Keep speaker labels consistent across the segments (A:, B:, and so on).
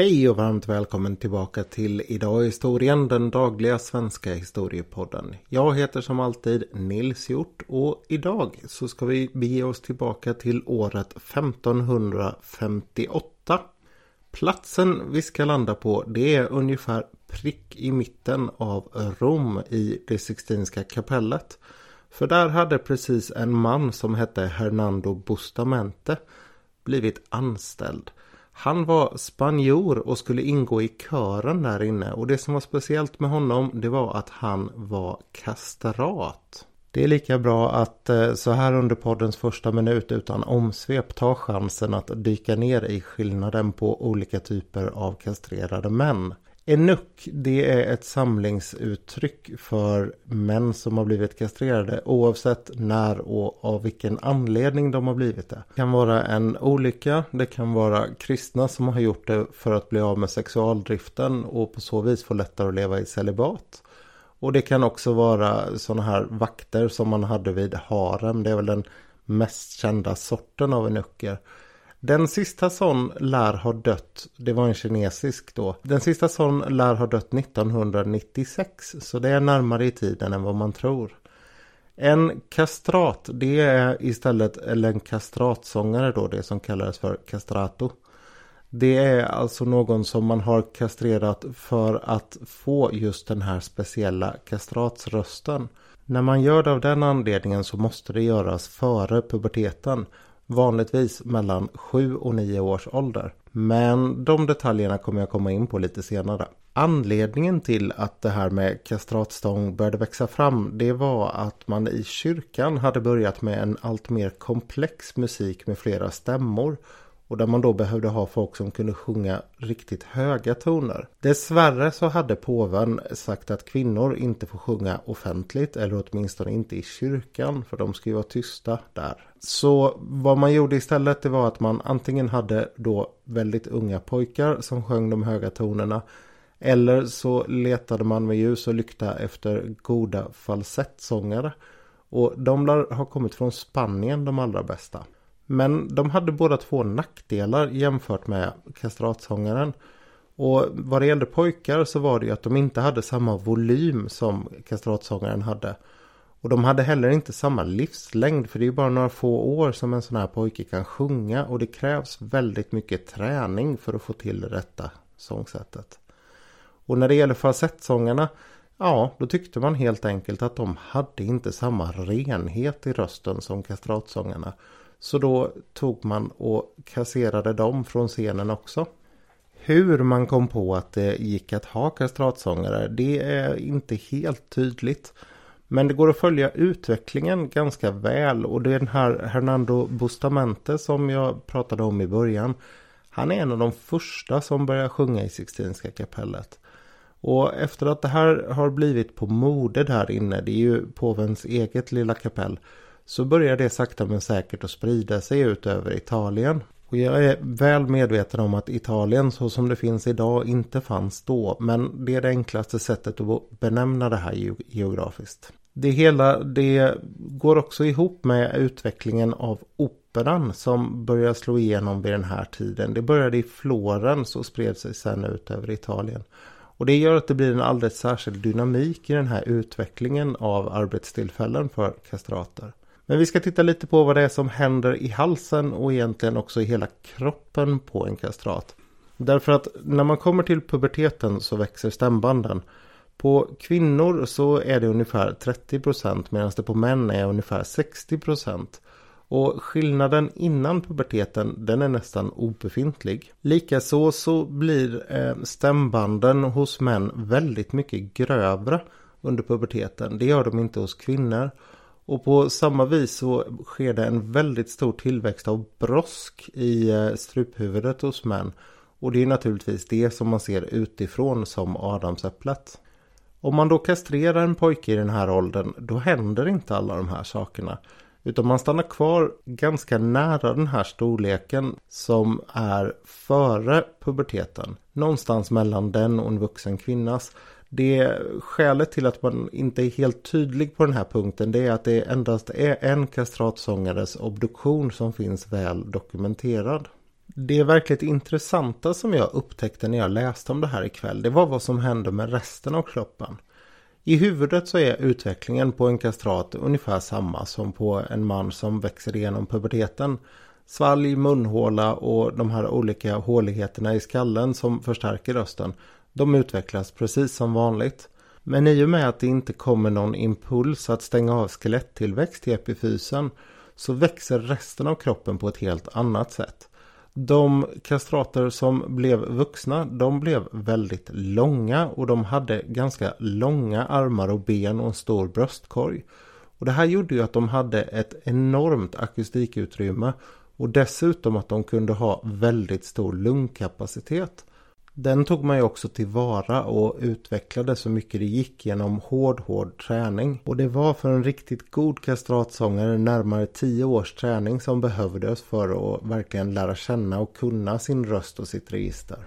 A: Hej och varmt välkommen tillbaka till Idag i historien, den dagliga svenska historiepodden. Jag heter som alltid Nils Hjort och idag så ska vi bege oss tillbaka till året 1558. Platsen vi ska landa på det är ungefär prick i mitten av Rom i det Sixtinska kapellet. För där hade precis en man som hette Hernando Bustamente blivit anställd. Han var spanjor och skulle ingå i kören där inne och det som var speciellt med honom det var att han var kastrat. Det är lika bra att eh, så här under poddens första minut utan omsvep ta chansen att dyka ner i skillnaden på olika typer av kastrerade män. Enuck, det är ett samlingsuttryck för män som har blivit kastrerade oavsett när och av vilken anledning de har blivit det. Det kan vara en olycka, det kan vara kristna som har gjort det för att bli av med sexualdriften och på så vis få lättare att leva i celibat. Och det kan också vara sådana här vakter som man hade vid harem. Det är väl den mest kända sorten av enucker. Den sista sån lär ha dött, det var en kinesisk då. Den sista sån lär ha dött 1996 så det är närmare i tiden än vad man tror. En kastrat det är istället, eller en kastratsångare då, det som kallades för castrato. Det är alltså någon som man har kastrerat för att få just den här speciella kastratsrösten. När man gör det av den anledningen så måste det göras före puberteten vanligtvis mellan 7 och 9 års ålder. Men de detaljerna kommer jag komma in på lite senare. Anledningen till att det här med kastratstång började växa fram det var att man i kyrkan hade börjat med en allt mer komplex musik med flera stämmor och där man då behövde ha folk som kunde sjunga riktigt höga toner. Dessvärre så hade påven sagt att kvinnor inte får sjunga offentligt eller åtminstone inte i kyrkan för de ska ju vara tysta där. Så vad man gjorde istället det var att man antingen hade då väldigt unga pojkar som sjöng de höga tonerna eller så letade man med ljus och lykta efter goda falsettsångare. Och de har kommit från Spanien de allra bästa. Men de hade båda två nackdelar jämfört med kastratsångaren. Och vad det gällde pojkar så var det ju att de inte hade samma volym som kastratsångaren hade. Och de hade heller inte samma livslängd för det är bara några få år som en sån här pojke kan sjunga och det krävs väldigt mycket träning för att få till det rätta sångsättet. Och när det gäller falsettsångarna Ja, då tyckte man helt enkelt att de hade inte samma renhet i rösten som kastratsångarna. Så då tog man och kasserade dem från scenen också. Hur man kom på att det gick att ha kastratsångare det är inte helt tydligt. Men det går att följa utvecklingen ganska väl och den här Hernando Bustamente som jag pratade om i början. Han är en av de första som börjar sjunga i Sixtinska kapellet. Och efter att det här har blivit på mode där inne, det är ju påvens eget lilla kapell så börjar det sakta men säkert att sprida sig ut över Italien. Och jag är väl medveten om att Italien så som det finns idag inte fanns då. Men det är det enklaste sättet att benämna det här geografiskt. Det hela det går också ihop med utvecklingen av operan som börjar slå igenom vid den här tiden. Det började i Florens och spred sig sen ut över Italien. Och det gör att det blir en alldeles särskild dynamik i den här utvecklingen av arbetstillfällen för kastrater. Men vi ska titta lite på vad det är som händer i halsen och egentligen också i hela kroppen på en kastrat. Därför att när man kommer till puberteten så växer stämbanden. På kvinnor så är det ungefär 30% medan det på män är ungefär 60%. Och skillnaden innan puberteten den är nästan obefintlig. Likaså så blir eh, stämbanden hos män väldigt mycket grövre under puberteten. Det gör de inte hos kvinnor. Och på samma vis så sker det en väldigt stor tillväxt av brosk i eh, struphuvudet hos män. Och det är naturligtvis det som man ser utifrån som adamsäpplet. Om man då kastrerar en pojke i den här åldern då händer inte alla de här sakerna. Utan man stannar kvar ganska nära den här storleken som är före puberteten. Någonstans mellan den och en vuxen kvinnas. Det skälet till att man inte är helt tydlig på den här punkten det är att det endast är en kastratsångares obduktion som finns väl dokumenterad. Det verkligt intressanta som jag upptäckte när jag läste om det här ikväll det var vad som hände med resten av kroppen. I huvudet så är utvecklingen på en kastrat ungefär samma som på en man som växer igenom puberteten. Svalg, munhåla och de här olika håligheterna i skallen som förstärker rösten. De utvecklas precis som vanligt. Men i och med att det inte kommer någon impuls att stänga av skeletttillväxt i epifysen så växer resten av kroppen på ett helt annat sätt. De kastrater som blev vuxna de blev väldigt långa och de hade ganska långa armar och ben och en stor bröstkorg. Och det här gjorde ju att de hade ett enormt akustikutrymme och dessutom att de kunde ha väldigt stor lungkapacitet. Den tog man ju också tillvara och utvecklade så mycket det gick genom hård, hård träning. Och det var för en riktigt god kastratsångare närmare 10 års träning som behövdes för att verkligen lära känna och kunna sin röst och sitt register.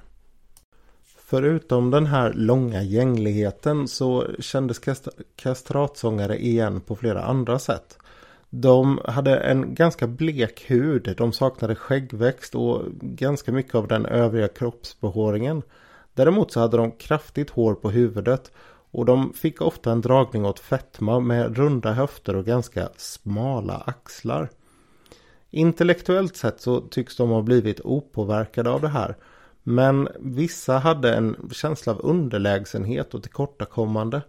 A: Förutom den här långa gängligheten så kändes kastratsångare igen på flera andra sätt. De hade en ganska blek hud, de saknade skäggväxt och ganska mycket av den övriga kroppsbehåringen. Däremot så hade de kraftigt hår på huvudet och de fick ofta en dragning åt fetma med runda höfter och ganska smala axlar. Intellektuellt sett så tycks de ha blivit opåverkade av det här. Men vissa hade en känsla av underlägsenhet och tillkortakommande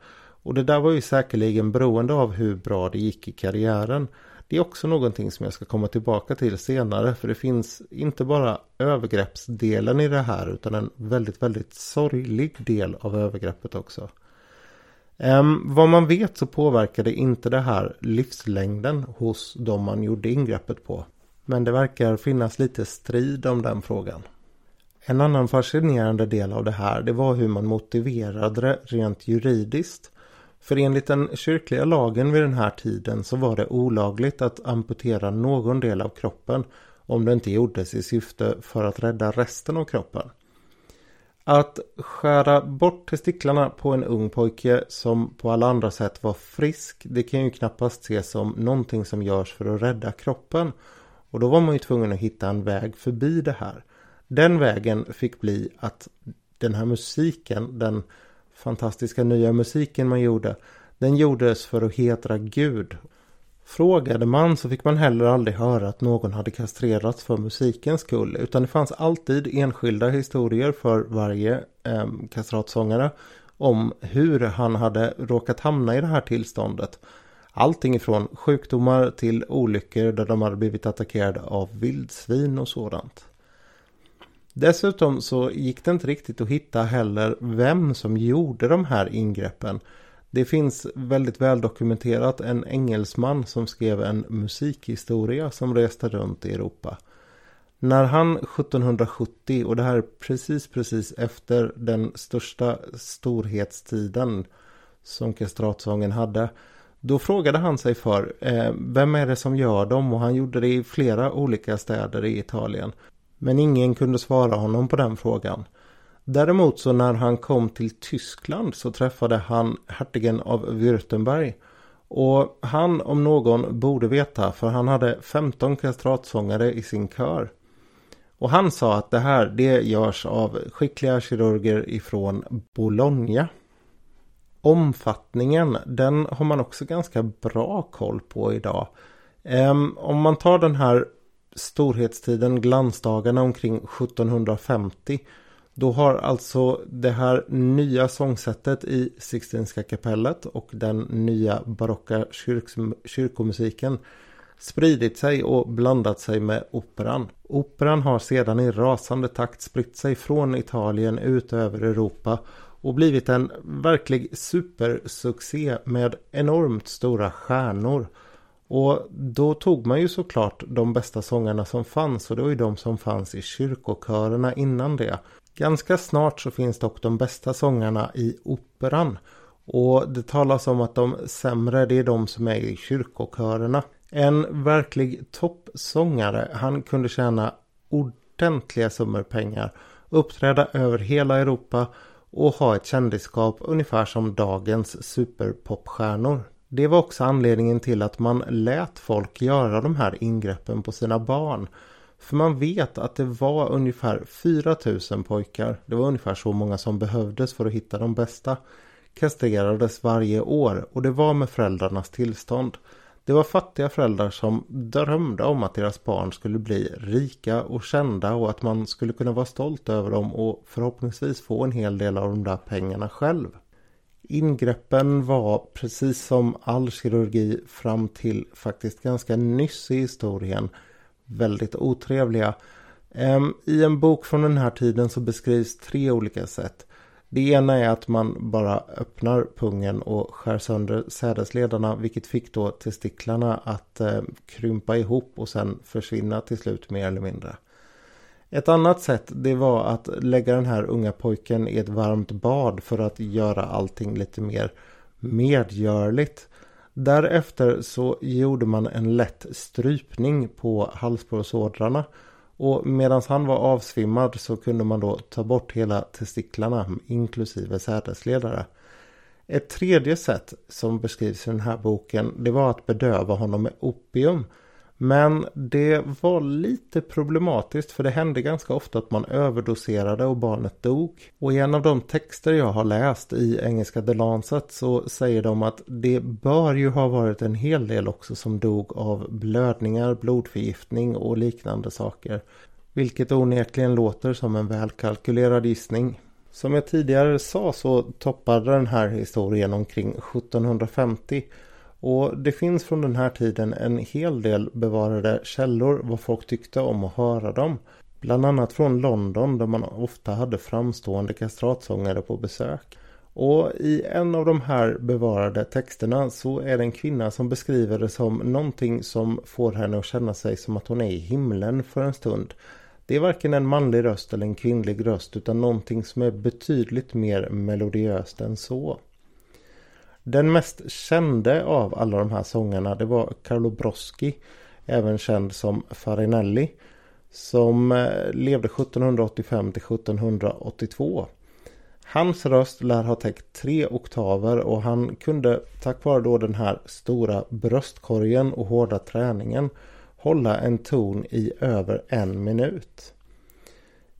A: och det där var ju säkerligen beroende av hur bra det gick i karriären. Det är också någonting som jag ska komma tillbaka till senare för det finns inte bara övergreppsdelen i det här utan en väldigt, väldigt sorglig del av övergreppet också. Um, vad man vet så påverkade inte det här livslängden hos de man gjorde ingreppet på. Men det verkar finnas lite strid om den frågan. En annan fascinerande del av det här det var hur man motiverade det rent juridiskt. För enligt den kyrkliga lagen vid den här tiden så var det olagligt att amputera någon del av kroppen om det inte gjordes i syfte för att rädda resten av kroppen. Att skära bort testiklarna på en ung pojke som på alla andra sätt var frisk det kan ju knappast ses som någonting som görs för att rädda kroppen. Och då var man ju tvungen att hitta en väg förbi det här. Den vägen fick bli att den här musiken, den fantastiska nya musiken man gjorde. Den gjordes för att hedra Gud. Frågade man så fick man heller aldrig höra att någon hade kastrerats för musikens skull. Utan det fanns alltid enskilda historier för varje eh, kastratsångare. Om hur han hade råkat hamna i det här tillståndet. Allting ifrån sjukdomar till olyckor där de hade blivit attackerade av vildsvin och sådant. Dessutom så gick det inte riktigt att hitta heller vem som gjorde de här ingreppen. Det finns väldigt väl dokumenterat en engelsman som skrev en musikhistoria som reste runt i Europa. När han 1770, och det här är precis precis efter den största storhetstiden som kastratsången hade. Då frågade han sig för eh, vem är det som gör dem och han gjorde det i flera olika städer i Italien. Men ingen kunde svara honom på den frågan. Däremot så när han kom till Tyskland så träffade han hertigen av Württemberg. Och han om någon borde veta för han hade 15 kastratsångare i sin kör. Och han sa att det här det görs av skickliga kirurger ifrån Bologna. Omfattningen den har man också ganska bra koll på idag. Ehm, om man tar den här storhetstiden, glansdagarna omkring 1750. Då har alltså det här nya sångsättet i Sixtinska kapellet och den nya barocka kyrkomusiken spridit sig och blandat sig med operan. Operan har sedan i rasande takt spritt sig från Italien ut över Europa och blivit en verklig supersuccé med enormt stora stjärnor. Och då tog man ju såklart de bästa sångarna som fanns och det var ju de som fanns i kyrkokörerna innan det. Ganska snart så finns dock de bästa sångarna i operan. Och det talas om att de sämre det är de som är i kyrkokörerna. En verklig toppsångare, han kunde tjäna ordentliga summor pengar, uppträda över hela Europa och ha ett kändisskap ungefär som dagens superpopstjärnor. Det var också anledningen till att man lät folk göra de här ingreppen på sina barn. För man vet att det var ungefär 4000 pojkar, det var ungefär så många som behövdes för att hitta de bästa, kastrerades varje år och det var med föräldrarnas tillstånd. Det var fattiga föräldrar som drömde om att deras barn skulle bli rika och kända och att man skulle kunna vara stolt över dem och förhoppningsvis få en hel del av de där pengarna själv. Ingreppen var precis som all kirurgi fram till faktiskt ganska nyss i historien väldigt otrevliga. Ehm, I en bok från den här tiden så beskrivs tre olika sätt. Det ena är att man bara öppnar pungen och skär sönder sädesledarna vilket fick då testiklarna att ehm, krympa ihop och sen försvinna till slut mer eller mindre. Ett annat sätt det var att lägga den här unga pojken i ett varmt bad för att göra allting lite mer medgörligt. Därefter så gjorde man en lätt strypning på halsbråsådrarna och medan han var avsvimmad så kunde man då ta bort hela testiklarna inklusive sädesledare. Ett tredje sätt som beskrivs i den här boken det var att bedöva honom med opium. Men det var lite problematiskt för det hände ganska ofta att man överdoserade och barnet dog. Och i en av de texter jag har läst i engelska The Lancet så säger de att det bör ju ha varit en hel del också som dog av blödningar, blodförgiftning och liknande saker. Vilket onekligen låter som en välkalkylerad gissning. Som jag tidigare sa så toppade den här historien omkring 1750 och det finns från den här tiden en hel del bevarade källor vad folk tyckte om att höra dem. Bland annat från London där man ofta hade framstående kastratsångare på besök. Och i en av de här bevarade texterna så är det en kvinna som beskriver det som någonting som får henne att känna sig som att hon är i himlen för en stund. Det är varken en manlig röst eller en kvinnlig röst utan någonting som är betydligt mer melodiöst än så. Den mest kände av alla de här sångarna det var Carlo Broschi, även känd som Farinelli, som eh, levde 1785 till 1782. Hans röst lär ha täckt tre oktaver och han kunde tack vare då den här stora bröstkorgen och hårda träningen hålla en ton i över en minut.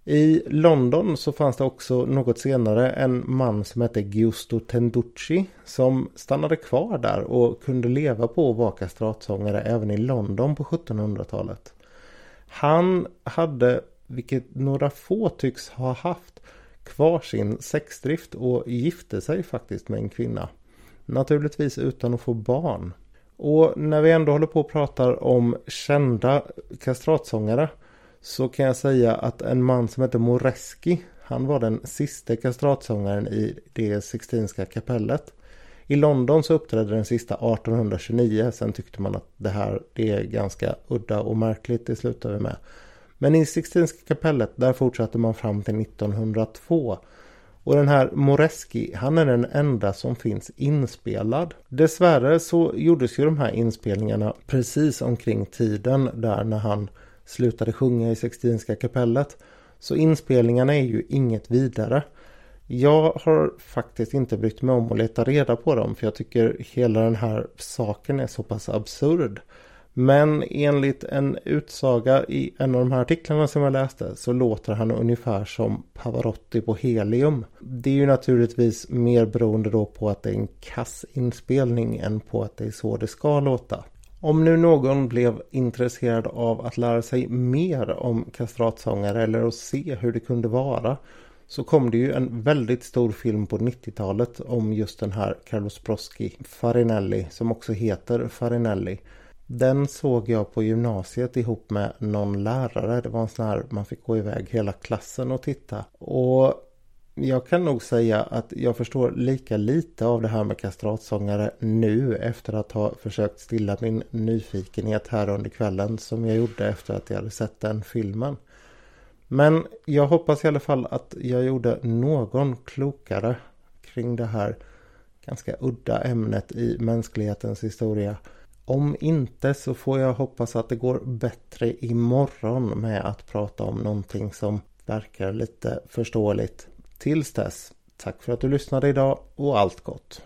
A: I London så fanns det också något senare en man som hette Giusto Tenducci som stannade kvar där och kunde leva på att vara kastratsångare även i London på 1700-talet. Han hade, vilket några få tycks ha haft, kvar sin sexdrift och gifte sig faktiskt med en kvinna. Naturligtvis utan att få barn. Och när vi ändå håller på och pratar om kända kastratsångare så kan jag säga att en man som heter Moreski han var den sista kastratsångaren i det Sixtinska kapellet. I London så uppträdde den sista 1829. Sen tyckte man att det här det är ganska udda och märkligt. Det slutar vi med. Men i Sixtinska kapellet där fortsatte man fram till 1902. Och den här Moreski, han är den enda som finns inspelad. Dessvärre så gjordes ju de här inspelningarna precis omkring tiden där när han slutade sjunga i Sextinska kapellet. Så inspelningarna är ju inget vidare. Jag har faktiskt inte brytt mig om att leta reda på dem för jag tycker hela den här saken är så pass absurd. Men enligt en utsaga i en av de här artiklarna som jag läste så låter han ungefär som Pavarotti på helium. Det är ju naturligtvis mer beroende då på att det är en kassinspelning än på att det är så det ska låta. Om nu någon blev intresserad av att lära sig mer om kastratsångare eller att se hur det kunde vara så kom det ju en väldigt stor film på 90-talet om just den här Carlos Broski, Farinelli som också heter Farinelli. Den såg jag på gymnasiet ihop med någon lärare. Det var en sån här man fick gå iväg hela klassen och titta. Och jag kan nog säga att jag förstår lika lite av det här med kastratsångare nu efter att ha försökt stilla min nyfikenhet här under kvällen som jag gjorde efter att jag hade sett den filmen. Men jag hoppas i alla fall att jag gjorde någon klokare kring det här ganska udda ämnet i mänsklighetens historia. Om inte så får jag hoppas att det går bättre imorgon med att prata om någonting som verkar lite förståeligt Tills dess, tack för att du lyssnade idag och allt gott!